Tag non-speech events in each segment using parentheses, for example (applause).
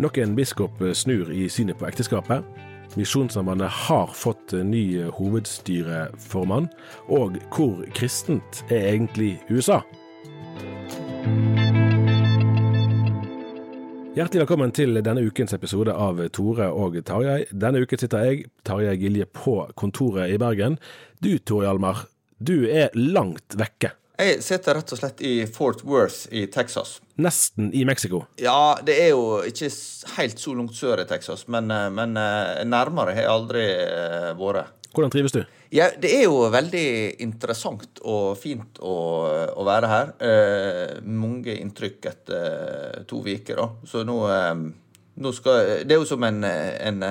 Nok en biskop snur i synet på ekteskapet. Misjonssambandet har fått ny hovedstyreformann. Og hvor kristent er egentlig USA? Hjertelig velkommen til denne ukens episode av Tore og Tarjei. Denne uken sitter jeg, Tarjei Gilje, på kontoret i Bergen. Du, Tore Hjalmar, du er langt vekke. Jeg sitter rett og slett i Fort Worth i Texas. Nesten i Mexico. Ja, det er jo ikke helt så langt sør i Texas, men, eh, men eh, nærmere har jeg aldri eh, vært. Hvordan trives du? Ja, Det er jo veldig interessant og fint å, å være her. Eh, mange inntrykk etter to uker, da. Så nå, eh, nå skal Det er jo som en, en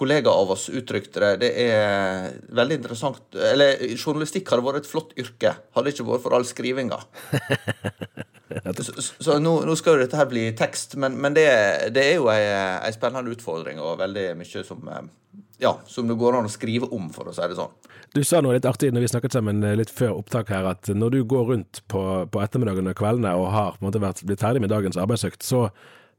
kollega av oss uttrykte det. Det er veldig interessant. Eller journalistikk hadde vært et flott yrke, hadde ikke vært for all skrivinga. (laughs) så, så nå, nå, skal jo dette her bli tekst, men, men det, det, er jo ei, ei, spennende utfordring og veldig mye som ja, som det går an å skrive om, for å si det sånn. Du sa noe litt artig når vi snakket sammen litt før opptak her, at når du går rundt på, på ettermiddagen og kveldene og har på en måte vært, blitt ferdig med dagens arbeidsøkt, så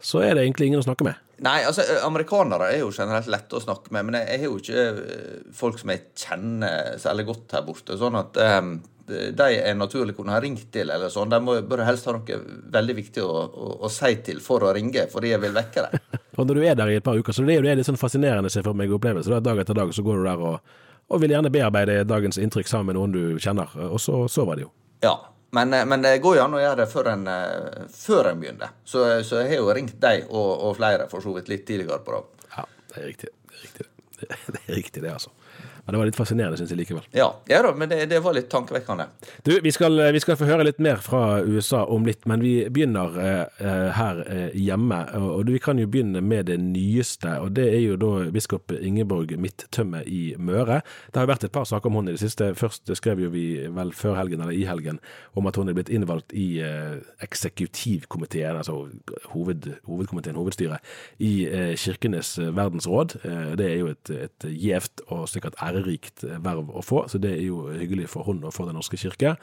så er det egentlig ingen å snakke med. Nei, altså amerikanere er jo generelt lette å snakke med, men jeg har jo ikke folk som jeg kjenner særlig godt her borte. Sånn at um, de er naturlig kunne ha ringt til, eller sånn. De må, bør helst ha noe veldig viktig å, å, å, si til for å ringe, fordi jeg vil vekke dem. (laughs) og når du er der i et par uker, så det er jo det litt sånn fascinerende for meg opplevelse. Da, dag etter dag så går du der og, og vil gjerne bearbeide dagens inntrykk sammen med noen du kjenner, og så sover de jo. Ja, men, eh, men, det går jo an å gjøre det før en, eh, før en begynner. Så, så, jeg har jo ringt deg og, og flere for så vidt litt tidligere på dag. Ja, det er riktig. Det er riktig, det, er (laughs) riktig, det altså. Men det var litt fascinerende, syns jeg likevel. Ja, ja da, men det, det, var litt tankevekkende. Du, vi skal, vi skal, få høre litt mer fra USA om litt, men vi begynner eh, eh her eh, hjemme. Og, og, vi kan jo begynne med det nyeste, og det er jo da biskop Ingeborg Midttømme i Møre. Det har jo vært et par saker om hun i det siste. Først skrev jo vi vel før helgen, eller i helgen, om at hun er blitt innvalgt i eh, eksekutivkomiteen, altså hoved, hovedkomiteen, hovedstyret, i eh, Kirkenes verdensråd. Eh, det er jo et, gjevt og sikkert ære ærerikt eh, verv å få, så det er jo hyggelig for hun og for Den norske kirke.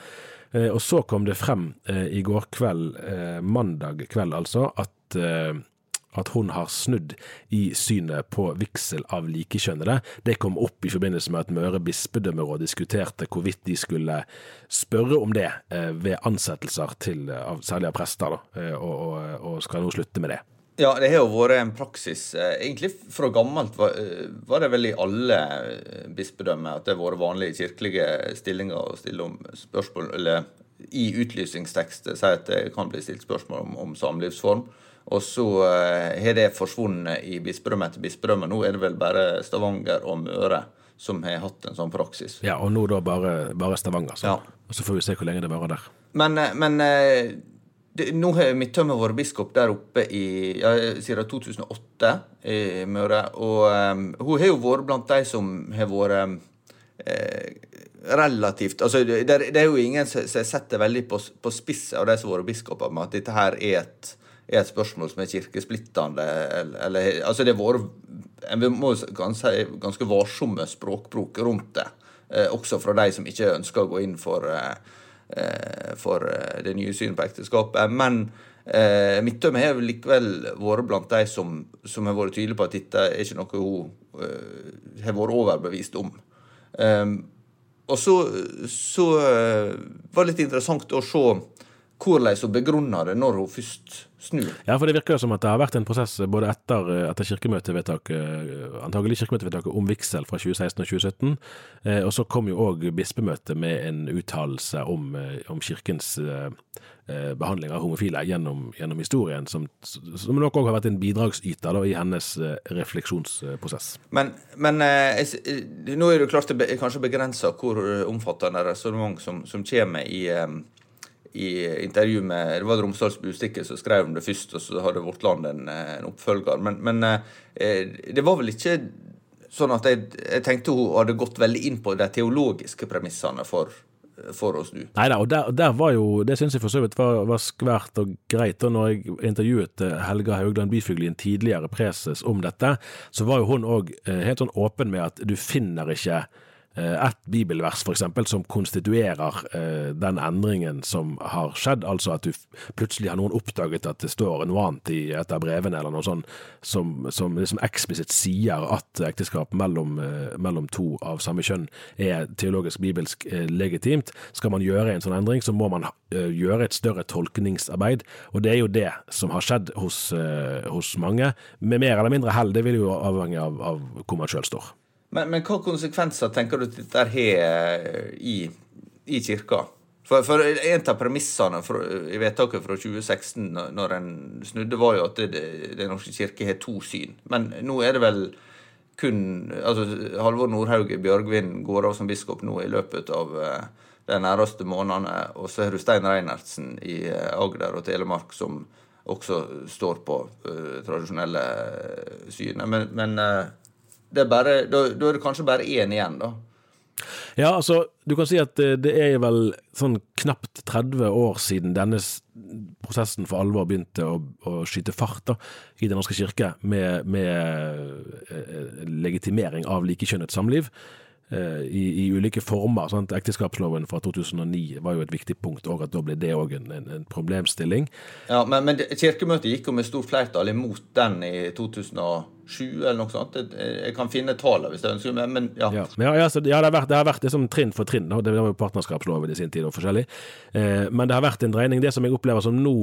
Eh, og så kom det frem eh, i går kveld, mandag kveld altså, at at hun har snudd i synet på vigsel av likekjønnede. Det kom opp i forbindelse med at Møre bispedømmeråd diskuterte hvorvidt de skulle spørre om det ved ansettelser til, særlig av prester, og, og, og skal nå slutte med det. Ja, det har jo vært en praksis. Eh, egentlig fra gammelt var, eh, var det vel i alle eh, bispedømmer at det har vært vanlige kirkelige stillinger å stille om spørsmål Eller i utlysningstekst si at det kan bli stilt spørsmål om, om samlivsform. Og så har det forsvunnet i bispedømme etter bispedømme. Nå er det vel bare Stavanger og Møre som har hatt en sånn praksis. Ja, og nå da bare, bare Stavanger. Så. Ja. Og så får vi se hvor lenge det varer der. Men, men nå har Midtømme vært biskop der oppe i, ja, siden 2008 i Møre. Og um, hun har jo vært blant de som har vært eh, relativt altså det, det, er jo ingen som setter veldig på, på spisset av de som har vært biskoper, med at dette her er et, er et spørsmål som er kirkesplittende. Eller, eller, altså det har vært En må ganske, ganske varsomme språkbruk rundt det, eh, også fra de som ikke ønsker å gå inn for, eh, for eh, det nye synet på ekteskapet. Men eh, Midtømme har likevel vært blant de som, som, har vært tydelige på at dette er ikke noe hun eh, har vært overbevist om. Eh, og så, så var det litt interessant å se hvordan hun begrunner det når hun først snur. Ja, for det virker jo som at det har vært en prosess både etter, etter kirkemøtevedtaket, antagelig kirkemøtevedtaket om vigsel fra 2016 og 2017, eh, og så kom jo òg bispemøtet med en uttalelse om, eh, om, kirkens eh, behandling av homofile gjennom, gjennom historien, som, som nok òg har vært en bidragsyter da, i hennes refleksjonsprosess. Men, men jeg, nå er det klart det kanskje begrensa hvor omfattende resonnement som, som kommer i i intervju med Det var Romsdals Budstikke som skrev om det først, og så hadde Vårt Land en, en oppfølger. Men, men eh, det var vel ikke sånn at jeg, jeg, tenkte hun hadde gått veldig inn på de teologiske premissene for, for å snu. Nei da, og der, der, var jo Det syns jeg for så vidt var, var skvært og greit. Og når jeg intervjuet eh, Helga Haugland Byfugli, en tidligere preses, om dette, så var jo hun òg eh, helt sånn åpen med at du finner ikke Eh, et bibelvers f.eks. som konstituerer eh, den endringen som har skjedd, altså at du plutselig har noen oppdaget at det står noe annet i et av brevene eller noe sånt som, som liksom eksplisitt sier at ekteskap mellom, eh, mellom, to av samme kjønn er teologisk bibelsk legitimt. Skal man gjøre en sånn endring, så må man gjøre et større tolkningsarbeid, og det er jo det som har skjedd hos, hos mange, med mer eller mindre hell. Det vil jo avhenge av, av hvor man sjøl står. Men, men, hva konsekvenser tenker du dette har eh, i, i kirka? For, for, En av premissene for, i vedtaket fra 2016, når en snudde, var jo at Den norske kirke har to syn. Men nå er det vel kun altså Halvor Nordhaug Bjørgvin går av som biskop nå i løpet av uh, de nærmeste månedene. Og så har du Stein Reinertsen i uh, Agder og Telemark som også står på uh, tradisjonelle syn. Men, men bare, da, da, er det kanskje bare én igjen, da. Ja, altså, du kan si at det er vel sånn knapt 30 år siden denne prosessen for alvor begynte å, å skyte fart da, i Den norske kirke, med, med eh, legitimering av likekjønnet samliv. Eh, i, i, ulike former. Sant? Ekteskapsloven fra 2009 var jo et viktig punkt, og at da ble det òg en, en, problemstilling. Ja, Men, men Kirkemøtet gikk jo med stort flertall imot den i 2007 eller noe sånt. Jeg kan finne tallene hvis jeg ønsker, men, men ja. Ja, men ja, så, ja det, har vært, det har vært liksom trinn for trinn. Da. Det var jo partnerskapsloven i sin tid og forskjellig. Eh, men det har vært en dreining. Det som jeg opplever som nå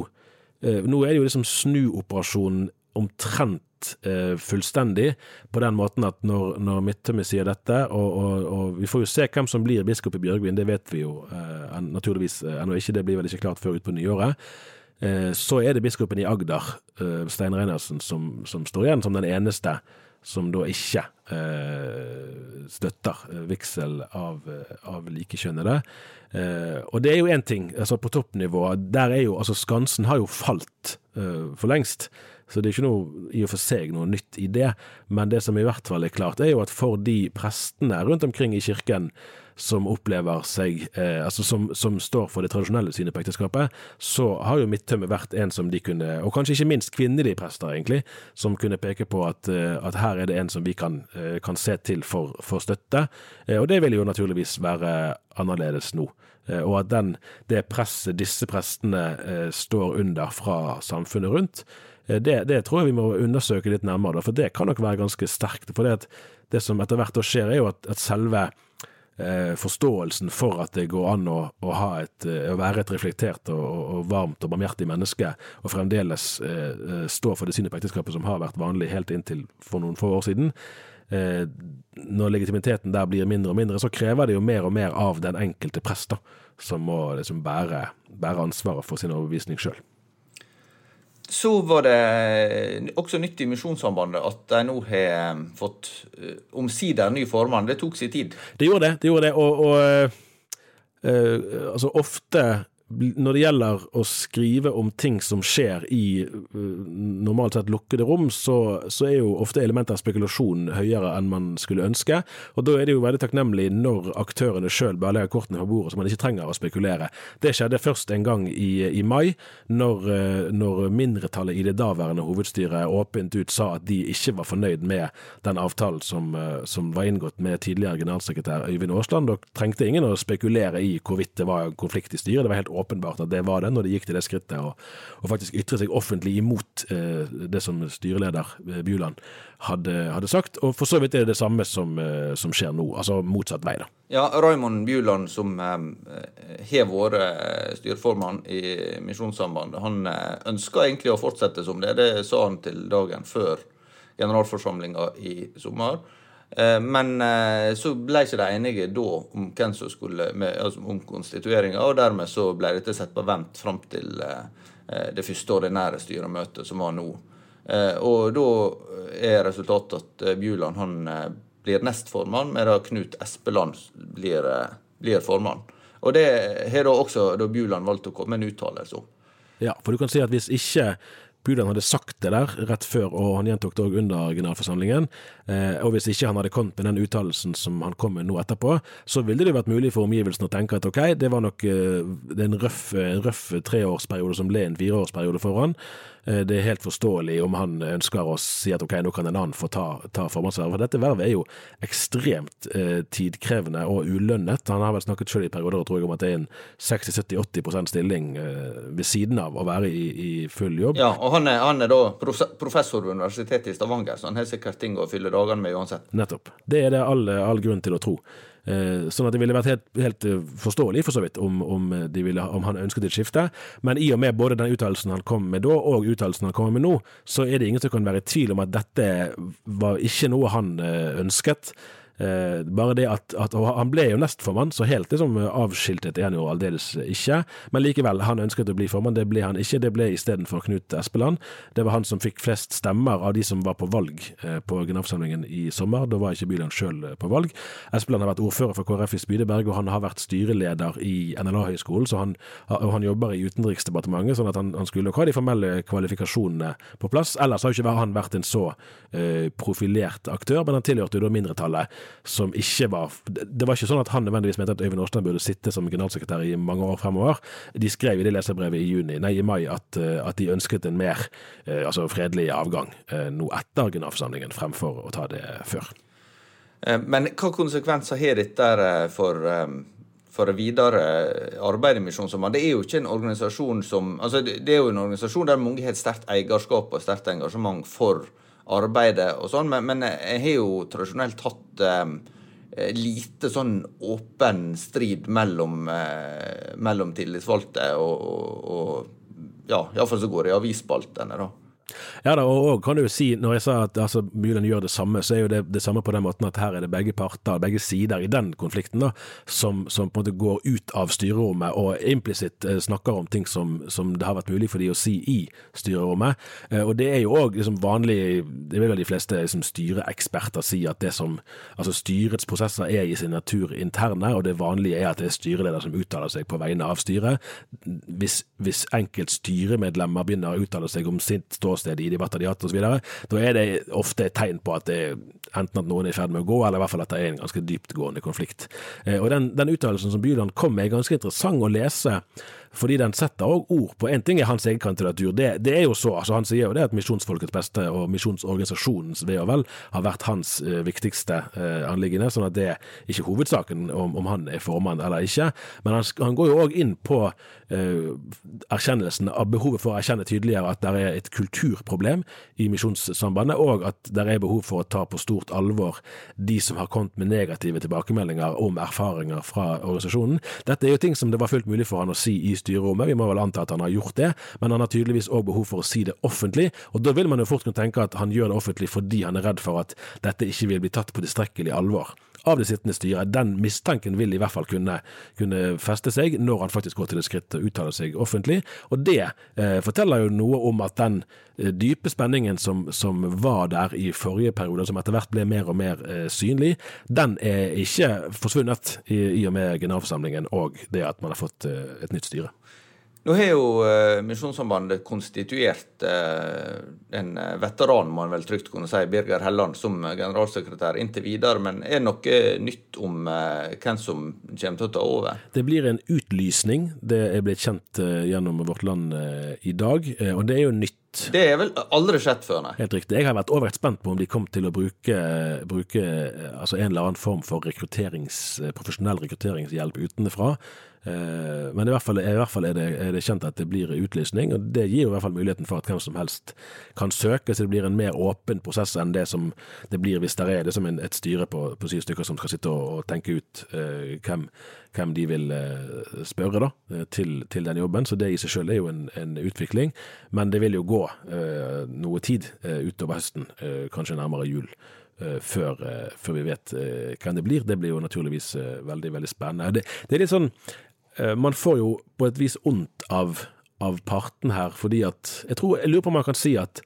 eh, Nå er det jo liksom snuoperasjonen omtrent eh, fullstendig, på den måten at når, når Midtømme sier dette, og, og, og, vi får jo se hvem som blir biskop i Bjørgvin, det vet vi jo eh, naturligvis eh, ennå ikke, det blir vel ikke klart før utpå nyåret. Eh, så er det biskopen i Agder, eh, Stein Reinersen, som, som, står igjen som den eneste som da ikke eh, støtter vigsel av, av likekjønnede. Eh, og det er jo én ting, altså på toppnivå, der er jo altså Skansen har jo falt eh, for lengst. Så det er ikke noe i og for seg noe nytt i det, men det som i hvert fall er klart, er jo at for de prestene rundt omkring i kirken som opplever seg eh, Altså som, som, står for det tradisjonelle synet på ekteskapet, så har jo Midttømme vært en som de kunne, og kanskje ikke minst kvinnelige prester, egentlig, som kunne peke på at, eh, at her er det en som vi kan, eh, kan se til for, for støtte. Eh, og det vil jo naturligvis være annerledes nå. Eh, og at den, det presset disse prestene står under fra samfunnet rundt, det, det, tror jeg vi må undersøke litt nærmere, for det kan nok være ganske sterkt. For det, det som etter hvert skjer, er jo at, at selve eh, forståelsen for at det går an å, å, et, eh, å være et reflektert og, og, varmt og barmhjertig menneske, og fremdeles eh, eh, stå for det synet på ekteskapet som har vært vanlig helt inntil for noen få år siden, eh, når legitimiteten der blir mindre og mindre, så krever det jo mer og mer av den enkelte prest, da, som må liksom bære, bære ansvaret for sin overbevisning sjøl. Så var det også nytt i Misjonssambandet at de nå har eh, fått eh, omsider ny formann. Det tok sin tid. Det gjorde det. det, gjorde det. Og, og øh, altså ofte når det gjelder å skrive om ting som skjer i uh, normalt sett lukkede rom, så, så, er jo ofte elementet av spekulasjon høyere enn man skulle ønske. Og da er det jo veldig takknemlig når aktørene sjøl bare legger kortene på bordet, så man ikke trenger å spekulere. Det skjedde først en gang i, i mai, når, uh, når, mindretallet i det daværende hovedstyret åpent ut sa at de ikke var fornøyd med den avtalen som, uh, som var inngått med tidligere generalsekretær Øyvind Aasland. Da trengte ingen å spekulere i hvorvidt det var konflikt i styret. Det var helt åpenbart at det var det, når de gikk til det skrittet og, faktisk ytre seg offentlig imot eh, det som styreleder eh, Bjuland hadde, hadde, sagt. Og for så vidt er det det samme som, eh, som skjer nå, altså motsatt vei, da. Ja, Raymond Bjuland, som eh, har vært eh, styreformann i Misjonssambandet, han ønsker egentlig å fortsette som det. Det sa han til dagen før generalforsamlinga i sommer. Eh, men eh, så ble ikke de enige da om hvem som skulle med, altså om konstitueringa, og dermed så ble dette satt på vent fram til eh, det første ordinære styremøtet, som var nå. Og da er resultatet at Bjuland han blir nestformann, mens Knut Espeland blir, blir formann. Og det har da også da Bjuland valgt å komme med en uttalelse om. Ja, for du kan si at hvis ikke Budan hadde sagt det der rett før, og han gjentok det òg under generalforsamlingen. Eh, og hvis ikke han hadde kommet med den uttalelsen som han kom med nå etterpå, så ville det vært mulig for omgivelsene å tenke at ok, det var nok eh, det en røff, røff treårsperiode som ble en fireårsperiode for han. Eh, det er helt forståelig om han ønsker å si at ok, nå kan en annen få ta, ta formannsvervet. For dette vervet er jo ekstremt eh, tidkrevende og ulønnet. Han har vel snakket selv i perioder tror jeg, om at det er en 60-70-80 stilling eh, ved siden av å være i, i full jobb. Ja, og han er, han er, da professor ved Universitetet i Stavanger, så han har sikkert ting å fylle dagene med uansett. Nettopp. Det er det all, all grunn til å tro. Eh, sånn at det ville vært helt, helt eh, forståelig, for så vidt, om, om, ville, om, han ønsket et skifte. Men i og med både den uttalelsen han kom med da, og uttalelsen han kommer med nå, så er det ingen som kan være i tvil om at dette var ikke noe han eh, ønsket. Eh, bare det at, at Han ble jo nestformann, så helt liksom avskiltet er han jo aldeles ikke. Men likevel, han ønsket å bli formann, det ble han ikke. Det ble istedenfor Knut Espeland. Det var han som fikk flest stemmer av de som var på valg eh, på generalforsamlingen i sommer. Da var ikke Byland sjøl eh, på valg. Espeland har vært ordfører for KrF i Spydeberg, og han har vært styreleder i NLA-høgskolen, så han, han jobber i Utenriksdepartementet, sånn at han, han skulle nok ha de formelle kvalifikasjonene på plass. Ellers har jo ikke han vært en så eh, profilert aktør, men han tilhørte jo da mindretallet som ikke var Det var ikke sånn at han nødvendigvis mente at Øyvind Årsland burde sitte som generalsekretær i mange år fremover. De skrev i det leserbrevet i juni, nei, i mai at, eh, at de ønsket en mer eh, altså fredelig avgang eh, nå etter generalforsamlingen, fremfor å ta det før. Men hva konsekvenser har dette for, for videre arbeid i Misjonssambandet? Det er jo ikke en organisasjon som altså Det er jo en organisasjon der mange har et sterkt eierskap og sterkt engasjement for arbeidet og sånn, men, men, jeg har jo tradisjonelt hatt eh, lite sånn åpen strid mellom, eh, mellom tillitsvalgte og, og, og ja, iallfall så går det i avisspaltene, da. Ja da, og, og kan du jo si, når jeg sa at altså, Mulen gjør det samme, så er jo det det samme på den måten at her er det begge parter, begge sider i den konflikten, da, som, som på en måte går ut av styrerommet og implisitt eh, snakker om ting som, som, det har vært mulig for de å si i styrerommet. Eh, og det er jo òg liksom vanlig, det vil vel de fleste liksom, styreeksperter si, at det som altså styrets prosesser er i sin natur interne, og det vanlige er at det er styreleder som uttaler seg på vegne av styret. Hvis, hvis enkelt styremedlemmer begynner å uttale seg om sitt ståsted ståsted i debatter de har hatt osv., da er det ofte et tegn på at det er enten at noen er i ferd med å gå, eller i hvert fall at det er en ganske dyptgående konflikt. Eh, og Den, den uttalelsen som Byland kom med, er ganske interessant å lese fordi den setter òg ord på En ting er hans egen kandidatur, det, det, er jo så. altså Han sier jo det at misjonsfolkets beste og misjonsorganisasjonens ve og vel har vært hans eh, viktigste eh, anliggende, sånn at det er ikke hovedsaken om, om han er formann eller ikke. Men han, han går jo òg inn på eh, erkjennelsen av behovet for å erkjenne tydeligere at det er et kulturproblem i Misjonssambandet, og at det er behov for å ta på stort alvor de som har kommet med negative tilbakemeldinger om erfaringer fra organisasjonen. Dette er jo ting som det var fullt mulig for han å si i styrerommet. Vi må vel anta at han har gjort det, men han har tydeligvis òg behov for å si det offentlig. Og da vil man jo fort kunne tenke at han gjør det offentlig fordi han er redd for at dette ikke vil bli tatt på tilstrekkelig alvor av det sittende styret. Den mistanken vil i hvert fall kunne, kunne feste seg når han faktisk går til et skritt å uttale seg offentlig. Og det eh, forteller jo noe om at den eh, dype spenningen som, som, var der i forrige periode, som etter hvert ble mer og mer eh, synlig, den er ikke forsvunnet i, i, og med generalforsamlingen og det at man har fått eh, et nytt styre. Nå har jo uh, Misjonssambandet konstituert uh, en eh, veteran, må man vel trygt kunne si, Birger Helland, som generalsekretær inntil videre. Men er det noe nytt om uh, hvem som kommer til å ta over? Det blir en utlysning. Det er blitt kjent gjennom Vårt Land i dag, og det er jo nytt. Det er vel aldri skjedd før, nei. Helt riktig. Jeg har vært overrekt spent på om de kom til å bruke, bruke altså en eller annen form for rekrutterings, profesjonell rekrutteringshjelp utenfra. Eh, men i hvert fall, i hvert fall er, det, er, det, kjent at det blir utlysning, og det gir i hvert fall muligheten for at hvem som helst kan søke, så det blir en mer åpen prosess enn det som det blir hvis det er det som en, et styre på, på, syv stykker som skal sitte og, og tenke ut eh, hvem, hvem, de vil eh, spørre da, til, til, den jobben. Så det i seg selv er jo en, en utvikling, men det vil jo gå eh, noe tid utover høsten, kanskje nærmere jul. Før, før, vi vet hvem det blir. Det blir jo naturligvis veldig veldig spennende. Det, det er litt sånn Eh, man får jo på et vis ondt av, av parten her, fordi at jeg, tror, jeg lurer på om man kan si at,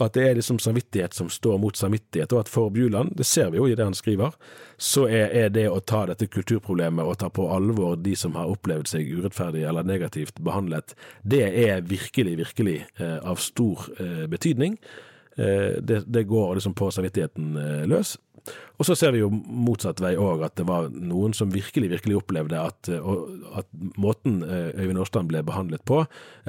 at det er liksom samvittighet som står mot samvittighet, og at for Bjuland, det ser vi jo i det han skriver, så er, er, det å ta dette kulturproblemet og ta på alvor de som har opplevd seg urettferdig eller negativt behandlet, det er virkelig, virkelig eh, av stor eh, betydning. Eh, det, det, går liksom på samvittigheten eh, løs. Og så ser vi jo motsatt vei òg, at det var noen som virkelig virkelig opplevde at, at måten eh, Øyvind Årstand ble behandlet på,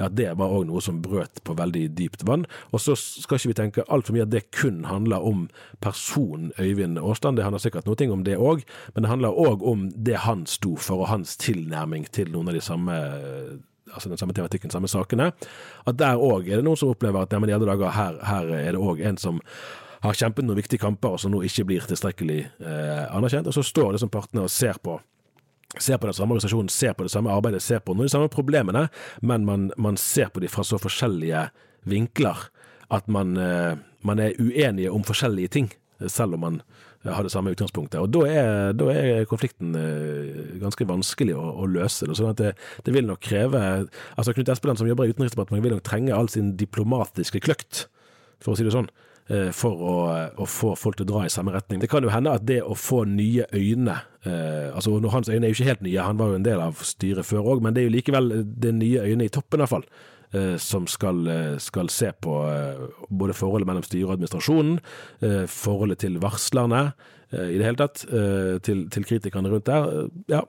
at det var òg noe som brøt på veldig dypt vann. Og så skal ikke vi tenke altfor mye at det kun handler om personen Øyvind Årstand, det handler sikkert noe om det òg, men det handler òg om det han sto for, og hans tilnærming til noen av de samme altså den samme tematikken, samme sakene. At der òg er det noen som opplever at ja, men i alle dager her, her er det òg en som har kjempet noen viktige kamper, og som nå ikke blir tilstrekkelig eh, anerkjent. Og så står liksom partene og ser på ser på den samme organisasjonen, ser på det samme arbeidet, ser på noen av de samme problemene, men man, man ser på dem fra så forskjellige vinkler at man, eh, man, er uenige om forskjellige ting, selv om man har det samme utgangspunktet. Og Da er, da er konflikten eh, ganske vanskelig å, å løse. Sånn at det, det, vil nok kreve altså Knut Espeland som jobber i Utenriksdepartementet vil nok trenge all sin diplomatiske kløkt, for å si det sånn, for å, å, få folk til å dra i samme retning. Det kan jo hende at det å få nye øyne eh, altså Hans øyne er jo ikke helt nye, han var jo en del av styret før òg, men det er jo likevel det nye øyne i toppen, i hvert fall. Eh, som skal, eh, skal, se på eh, både forholdet mellom styret og administrasjonen, eh, forholdet til varslerne i det hele tatt, til, til kritikerne rundt der. Ja,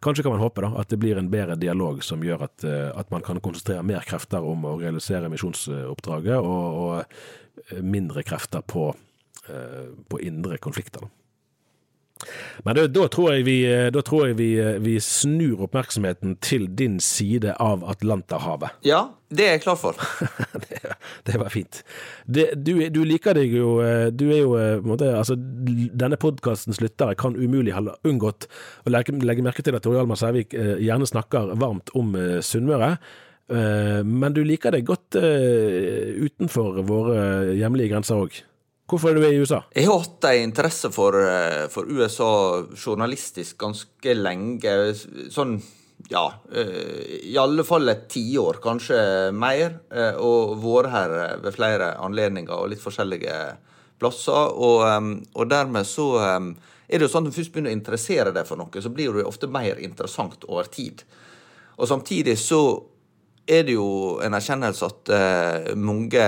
Kanskje kan man håpe da, at det blir en bedre dialog som gjør at, eh, at man kan konsentrere mer krefter om å realisere misjonsoppdraget, og, og mindre krefter på, eh, på indre konflikter. Da. Men da, da, tror jeg, vi, da tror jeg vi, vi, snur oppmerksomheten til din side av Atlanterhavet. Ja, det er jeg klar for. (laughs) det, det, var fint. Det, du, du, liker deg jo Du er jo måtte, altså, Denne podkastens lyttere kan umulig ha unngått å legge, legge merke til at Tor Hjalmar Sævik eh, gjerne snakker varmt om eh, Sunnmøre. Eh, men du liker deg godt eh, utenfor våre hjemlige grenser òg. Hvorfor er du i USA? Jeg har hatt en interesse for, eh, for, USA journalistisk ganske lenge. Sånn, ja eh, I alle fall et tiår, kanskje mer. Eh, og vært her ved flere anledninger og litt forskjellige plasser. Og, og dermed så er det jo sånn at du først begynner å interessere deg for noe, så blir det ofte mer interessant over tid. Og samtidig så er det jo en erkjennelse at uh, mange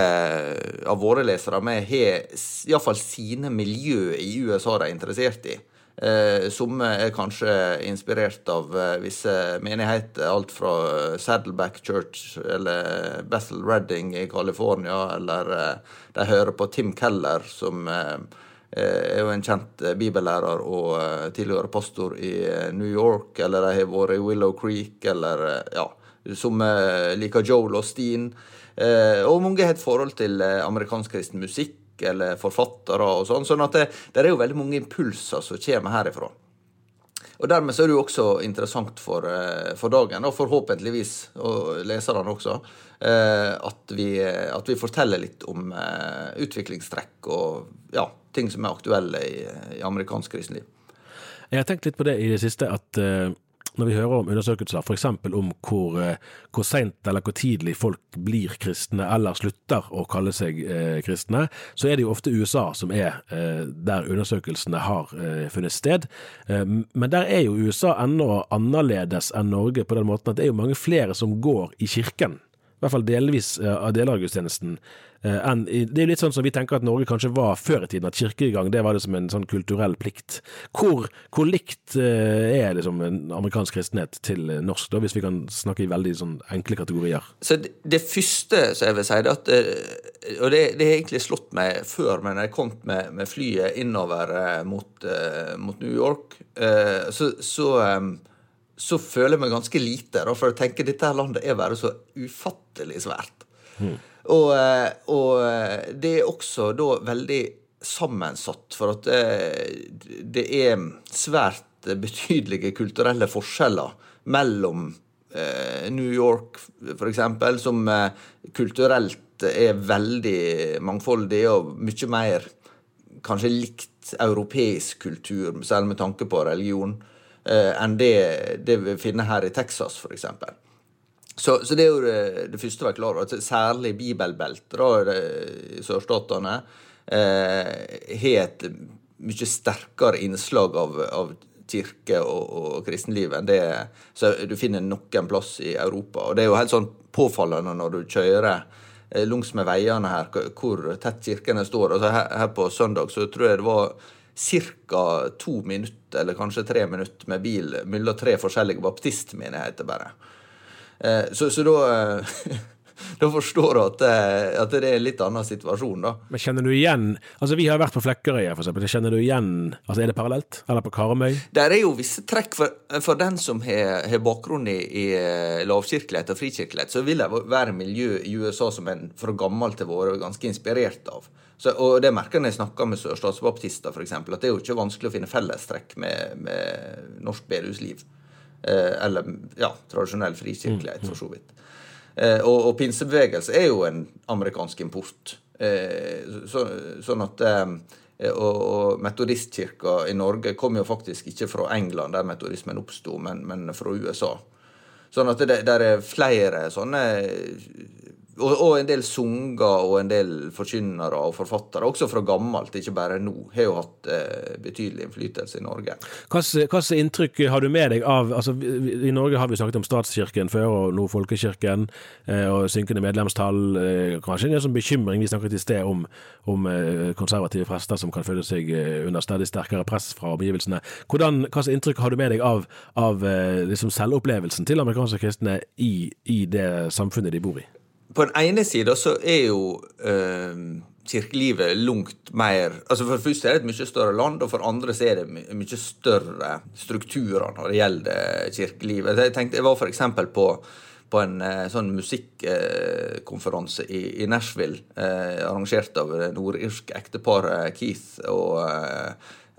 av våre lesere med har iallfall sine miljø i USA de er interessert i. Uh, Somme er kanskje inspirert av uh, visse menigheter, alt fra Saddleback Church eller Bethel Redding i California, eller de hører på Tim Keller, som er jo en kjent bibellærer og tidligere pastor i New York, eller de har vært i Willow Creek, eller ja som eh, liker Joel og Steen. Eh, og mange har et forhold til eh, amerikansk kristen musikk eller forfattere og sånn. sånn at det, det, er jo veldig mange impulser som kommer herifra. Og Dermed så er det jo også interessant for, for dagen, og forhåpentligvis, og leserne også, at vi, at vi forteller litt om utviklingstrekk og ja, ting som er aktuelle i, i amerikansk kristenliv. Jeg har tenkt litt på det i det siste, at når vi hører om undersøkelser f.eks. om hvor, uh, hvor seint eller hvor tidlig folk blir kristne eller slutter å kalle seg eh, kristne, så er det jo ofte USA som er der undersøkelsene har funnet sted. men der er jo USA enda annerledes enn Norge på den måten at det er jo mange flere som går i kirken i hvert fall delvis av deler av gudstjenesten. Eh, det er litt sånn som vi tenker at Norge kanskje var før i tiden, at kirkegang det var det som en sånn kulturell plikt. Hvor, hvor likt eh, er liksom amerikansk kristenhet til norsk, da, hvis vi kan snakke i veldig sånn enkle kategorier? Så det, det første som jeg vil si, det at, eh, og det, det har egentlig slått meg før, men jeg kom med, med flyet innover mot, mot New York, så, så så føler jeg meg ganske lite. Da, For jeg tenker dette her landet er bare så ufattelig svært. Mm. Og, eh, og, eh, det er også da veldig sammensatt, for at det, eh, er svært betydelige kulturelle forskjeller mellom New York, f.eks., som eh, kulturelt er veldig mangfoldig og mye mer kanskje likt europeisk kultur, selv med tanke på religion enn det, det, vi finner her i Texas, f.eks. Så, så det er jo det, det første å være klar over. Særlig bibelbeltet i sørstatene eh, har et mye sterkere innslag av, av kirke og, og kristenliv enn det så du finner noen plass i Europa. Og det er jo helt sånn påfallende når du kjører eh, langs med veiene her, hvor tett kirkene står. Altså her, her på søndag så tror jeg det var ca. to minutter, eller kanskje tre minutter med bil mellom tre forskjellige baptistmenigheter, bare. Eh, så, så da eh, (laughs) da forstår du at, eh, at, det er en litt annen situasjon, da. Men kjenner du igjen Altså, vi har vært på Flekkerøya, for eksempel. Kjenner du igjen Altså, er det parallelt? Eller på Karmøy? Der er jo visse trekk for, for den som har, har bakgrunn i, i lavkirkelighet og frikirkelighet, så vil det være miljø i USA som en fra gammelt har vært ganske inspirert av. Så, og det merker jeg når jeg snakker med sørstatsbaptister, f.eks., at det er jo ikke vanskelig å finne fellestrekk med, med norsk bedehusliv. Eh, eller ja, tradisjonell frikirkelighet, for så vidt. Eh, og, og pinsebevegelse er jo en amerikansk import. Eh, så, sånn at og, og metodistkirka i Norge kom jo faktisk ikke fra England, der metodismen oppsto, men, men, fra USA. Sånn at det der er flere sånne og, og, en del sunger og en del forkynnere og forfattere, også fra gammelt, ikke bare nå, har jo hatt eh, betydelig innflytelse i Norge. Hvilket inntrykk har du med deg av altså I Norge har vi snakket om statskirken før, og nå folkekirken, eh, og synkende medlemstall. Eh, kanskje en sånn bekymring vi snakket i sted om, om eh, konservative prester som kan føle seg eh, under stadig sterkere press fra omgivelsene. Hvordan, inntrykk har du med deg av, av eh, liksom selvopplevelsen til amerikanske kristne i, i det samfunnet de bor i? På den ene sida så er jo eh, kirkelivet langt mer altså For det første er det et mye større land, og for andre så er det my mye større strukturer når det gjelder kirkelivet. Jeg tenkte, jeg var f.eks. på på en eh, sånn musikkonferanse i, i, Nashville, eh, arrangert av det nordirsk ekteparet Keith og eh,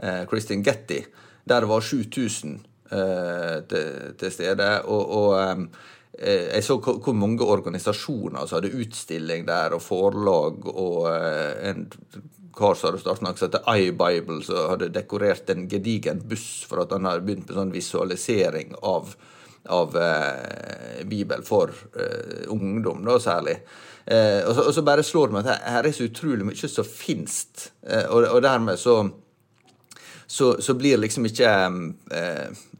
eh Getty, der det var 7000 eh, til, til, stede. og, og Eh, jeg så hvor mange organisasjoner som hadde utstilling der, og forlag, og eh, en kar som hadde startet noe som heter iBible, som hadde dekorert en gedigen buss for at han hadde begynt med sånn visualisering av, av eh, Bibel for eh, ungdom, da særlig. Eh, og, så, og, så, bare slår det meg at her, er så utrolig mye som finnes, eh, og, og, dermed så, så, så blir liksom ikke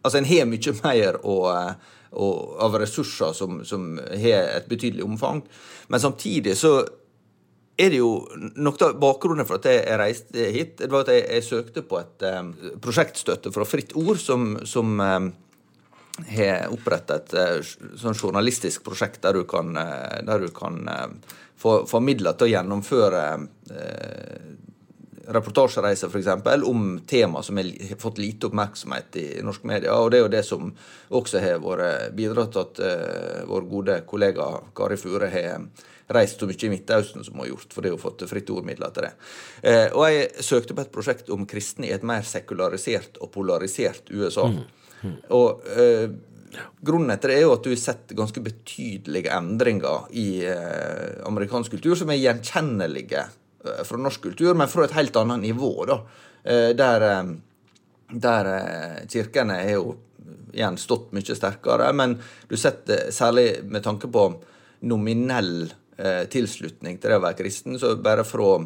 Altså, en har mye mer å og av ressurser som, som har et betydelig omfang. Men samtidig så er det jo Noe av bakgrunnen for at jeg reiste hit, det var at jeg, jeg søkte på et um, prosjektstøtte fra Fritt Ord, som, som um, har oppretta et uh, sånn journalistisk prosjekt der du kan, der du kan uh, få, få midler til å gjennomføre reportasjereiser f.eks. om tema som har fått lite oppmerksomhet i norsk media. Og det er jo det som også har vært bidratt til at uh, vår gode kollega Kari Fure har reist så mye i Midtøsten som hun har gjort, for det har fått fritt ord-midler til det. Uh, og jeg søkte på et prosjekt om kristne i et mer sekularisert og polarisert USA. Mm. Mm. Og uh, Grunnen etter det er jo at du har sett ganske betydelige endringer i amerikansk kultur som er gjenkjennelige fra norsk kultur, men fra et helt annet nivå. da, Der, der kirkene har jo igjen stått mye sterkere. Men du setter særlig med tanke på nominell eh, tilslutning til det å være kristen, så bare fra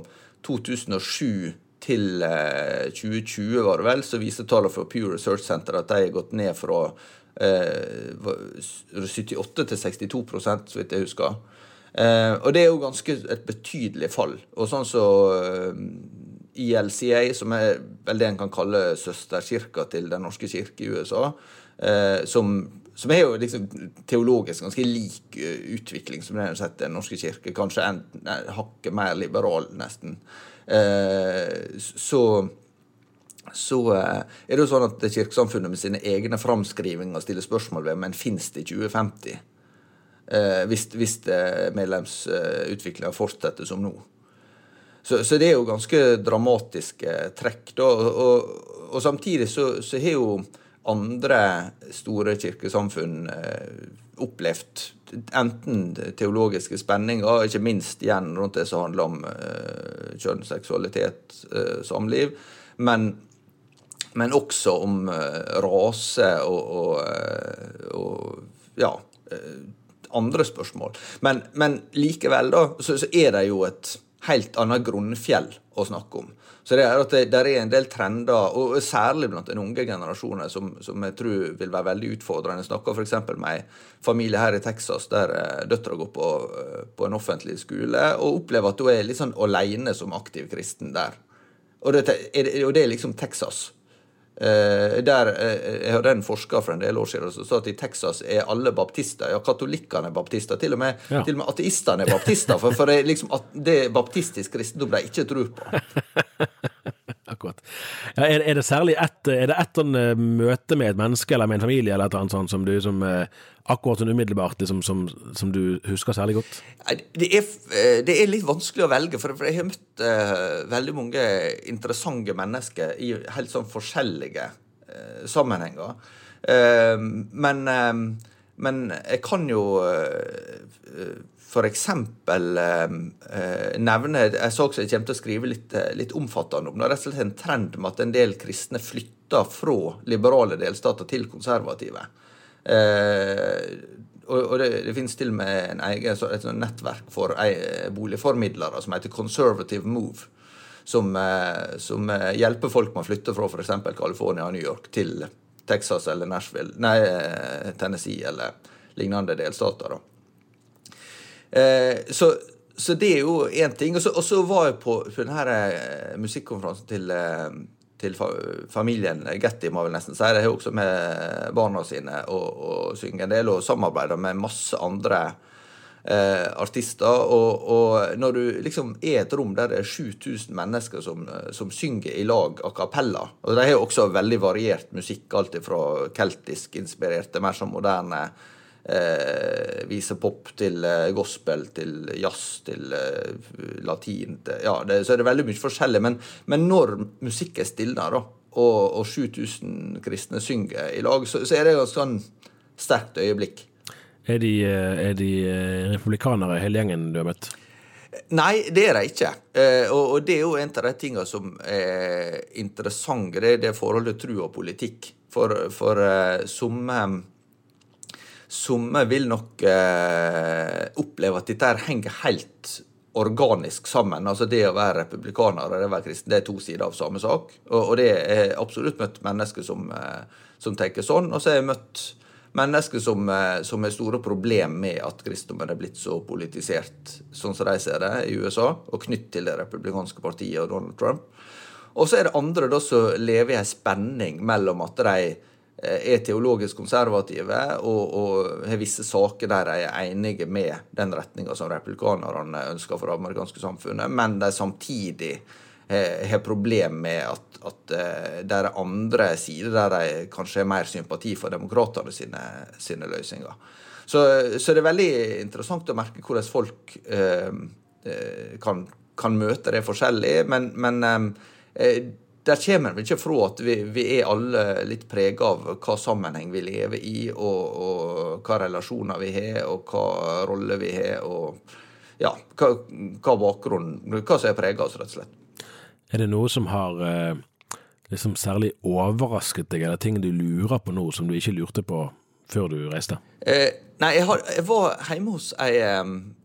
2007 til eh, 2020, var det vel, så viser tallene fra Pure Research Center at de har gått ned fra eh, 78 til 62% så vidt jeg husker. Eh, og det er jo ganske et betydelig fall. Og sånn så ILCA, som er vel det en kan kalle søsterkirka til Den norske kirke i USA, eh, som, som, er jo liksom teologisk ganske lik uh, utvikling som det sett Den norske kirke, kanskje en, en hakket mer liberal, nesten. Eh, så så eh, er det jo sånn at Kirkesamfunnet med sine egne framskrivinger stiller spørsmål ved men finnes det i 2050. Eh, hvis, hvis medlemsutviklinga fortsetter som nå. Så, så, det er jo ganske dramatiske trekk. da, og, og, samtidig så, så har jo andre store kirkesamfunn eh, opplevd enten teologiske spenninger, ikke minst igjen rundt det som handler om eh, kjønn, seksualitet, eh, samliv, men, men også om eh, rase og, og, eh, og ja, eh, andre spørsmål. Men, men likevel, da, så, så er det jo et helt annet grunnfjell å snakke om. Så det er at det, der er en del trender, og særlig blant den unge generasjonen, som, som jeg tror vil være veldig utfordrende. Jeg snakka f.eks. med ei familie her i Texas der eh, døtra går på, eh, på, en offentlig skole, og opplever at hun er litt sånn aleine som aktiv kristen der. Og det, og det er liksom Texas. Uh, der, uh, Jeg hørte en forsker for en del år siden som sa at i Texas er alle baptister. Ja, katolikkene er baptister. Til og med, ja. med ateistene er baptister. For, for det, liksom, det baptistisk kristendom de ikke tror på. (laughs) Akkurat. Ja, er, er, det særlig ett er det et sånn annet møte med et menneske eller med en familie eller et eller annet sånt som du som akkurat sånn umiddelbart liksom, som, som, du husker særlig godt? Det er, det er, litt vanskelig å velge, for jeg har møtt veldig mange interessante mennesker i helt sånn forskjellige sammenhenger. Men, men, jeg kan jo for eksempel nevne Jeg så også jeg kommer til å skrive litt, litt omfattende om det. Slett en trend med at en del kristne flytter fra liberale delstater til konservative. Eh, og, det, det, finnes til og med en egen, et nettverk for boligformidlere som heter Conservative Move. Som, eh, som eh, hjelper folk med å flytte fra f.eks. California og New York til Texas eller Nashville, nei, Tennessee eller lignende delstater. da. så, så det er jo én ting. Og så, og så, var jeg på, på denne musikkonferansen til til familien Getty, må jeg vel nesten si. De har også med barna sine og, og synger en del, og samarbeider med masse andre eh, artister. Og, og, når du liksom er et rom der det er 7000 mennesker som, som synger i lag a cappella Og de har jo også veldig variert musikk, alt fra keltisk inspirerte, mer sånn moderne eh, visepop til eh, gospel til jazz til eh, latin til, ja, det, Så er det veldig mye forskjellig. Men, men når musikk er stilna, da, og, og 7000 kristne synger i lag, så, så er det et sånn sterkt øyeblikk. Er de, eh, er de eh, republikanere, hele gjengen du har møtt? Nei, det er de ikke. Eh, og, det er jo en av de tingene som er interessante, det er det forholdet tro og politikk. For, for somme Somme vil nok oppleve at dette henger helt organisk sammen. Altså Det å være republikaner og det å være kristen, det er to sider av samme sak. Og, det er absolutt møtt mennesker som, som tenker sånn. Og så har jeg møtt mennesker som, eh, som har store problemer med at kristendommen er blitt så politisert, sånn som de ser det i USA, og knytt til det republikanske partiet og Donald Trump. Og så er det andre da som lever i en spenning mellom at de Eh, er teologisk konservative og, og har visse saker der de er enige med den retninga som republikanerne ønsker for det amerikanske samfunnet, men de samtidig har problem med at, at eh, det er andre sider der de kanskje har mer sympati for demokratene sine, sine løsninger. Så, så, det er veldig interessant å merke hvordan folk eh, kan, kan, møte det forskjellig. Men, men eh, der kommer vi ikke fra at vi, vi er alle litt prega av hva sammenheng vi lever i, og, og hva relasjoner vi har, og hva rolle vi har. og ja, hva, hva bakgrunnen Hva som er prega oss, rett og slett. Er det noe som har eh, liksom særlig overrasket deg, eller ting du lurer på nå som du ikke lurte på før du reiste? Eh, nei, jeg, har, jeg, var hjemme hos ei,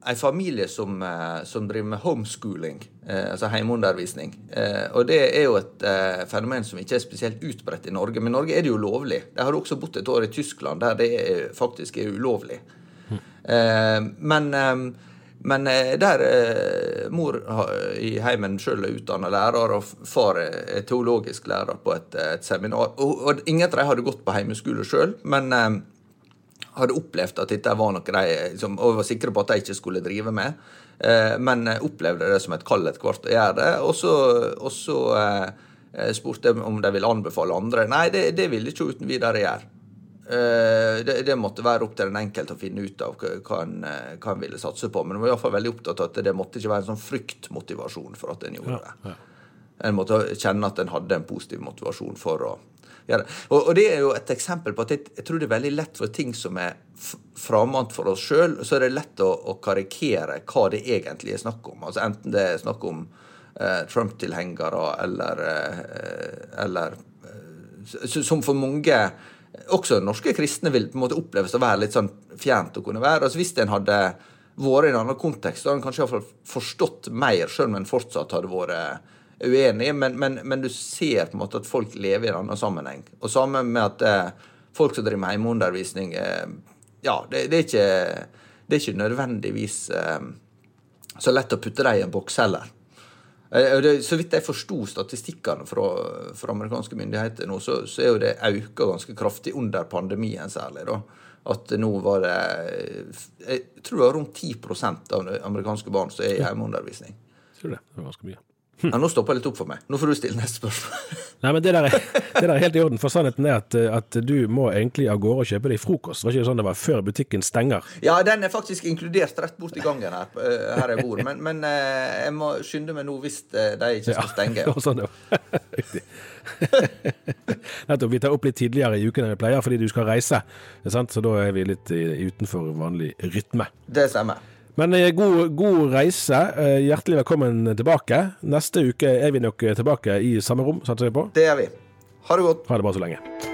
ei familie som, eh, som, driver med homeschooling, eh, altså hjemmeundervisning. Eh, og det er jo et eh, fenomen som ikke er spesielt utbredt i Norge. Men i Norge er det jo lovlig. Jeg har også bodd et år i Tyskland der det er, faktisk er ulovlig. Mm. men men eh, der eh, mor i heimen sjøl er utdanna lærer, og far er teologisk lærer på et, et seminar og, og, ingen av dem hadde gått på heimeskole sjøl, men eh, hadde opplevd at dette var noe de liksom, og var sikre på at de ikke skulle drive med. Eh, men opplevde det som et kall etter hvert å gjøre det. Og så, og så eh, spurte jeg om de ville anbefale andre. Nei, det, det ville ikke uten videre gjøre. Eh, det, det, måtte være opp til den enkelte å finne ut av hva en, eh, hva en ville satse på. Men en var i hvert fall veldig opptatt av at det måtte ikke være en sånn fryktmotivasjon for at en gjorde det. Ja. En måtte kjenne at en hadde en positiv motivasjon for å gjøre det. Og, og det er jo et eksempel på at jeg, jeg, tror det er veldig lett for ting som er framant for oss sjøl, så er det lett å, å, karikere hva det egentlig er snakk om. Altså Enten det er snakk om eh, Trump-tilhengere eller, eh, eller eh, Som for mange også norske kristne vil på en måte oppleves å være litt sånn fjernt å kunne være. Altså Hvis en hadde vært i en annen kontekst, så hadde en kanskje iallfall forstått mer, selv om en fortsatt hadde vært uenig. Men, men, men, du ser på en måte at folk lever i en annen sammenheng. Og sammen med at eh, folk som driver med hjemmeundervisning eh, Ja, det, det, er ikke, det, er ikke, nødvendigvis eh, så lett å putte dem i en boks heller. Eh, så vidt jeg forsto statistikkene fra, fra, amerikanske myndigheter nå, så, så er jo det økt ganske kraftig under pandemien særlig. da. At nå var det Jeg tror det var rundt 10 av amerikanske barn som er i hjemmeundervisning. Tror det. Det var ganske mye. Ja, nå stopper det litt opp for meg. Nå får du stille neste spørsmål. (laughs) Nei, men det der, er, (laughs) det der er helt i orden. For sannheten er at, at, du må egentlig av gårde og kjøpe deg frokost. Var ikke sånn det var før butikken stenger? Ja, den er faktisk inkludert rett bort i gangen her, eh, her jeg bor. Men, men eh, jeg må skynde meg nå hvis eh, de ikke skal stenge. (laughs) Ja, sånn, ja. Nettopp. Vi tar opp litt tidligere i uken enn vi pleier fordi du skal reise. Så da er vi litt utenfor vanlig rytme. Det stemmer. Men eh, god, god, reise. Eh, hjertelig velkommen tilbake. Neste uke er vi nok tilbake i samme rom, satser vi på. Det er vi. Ha det godt. Ha det bra så lenge.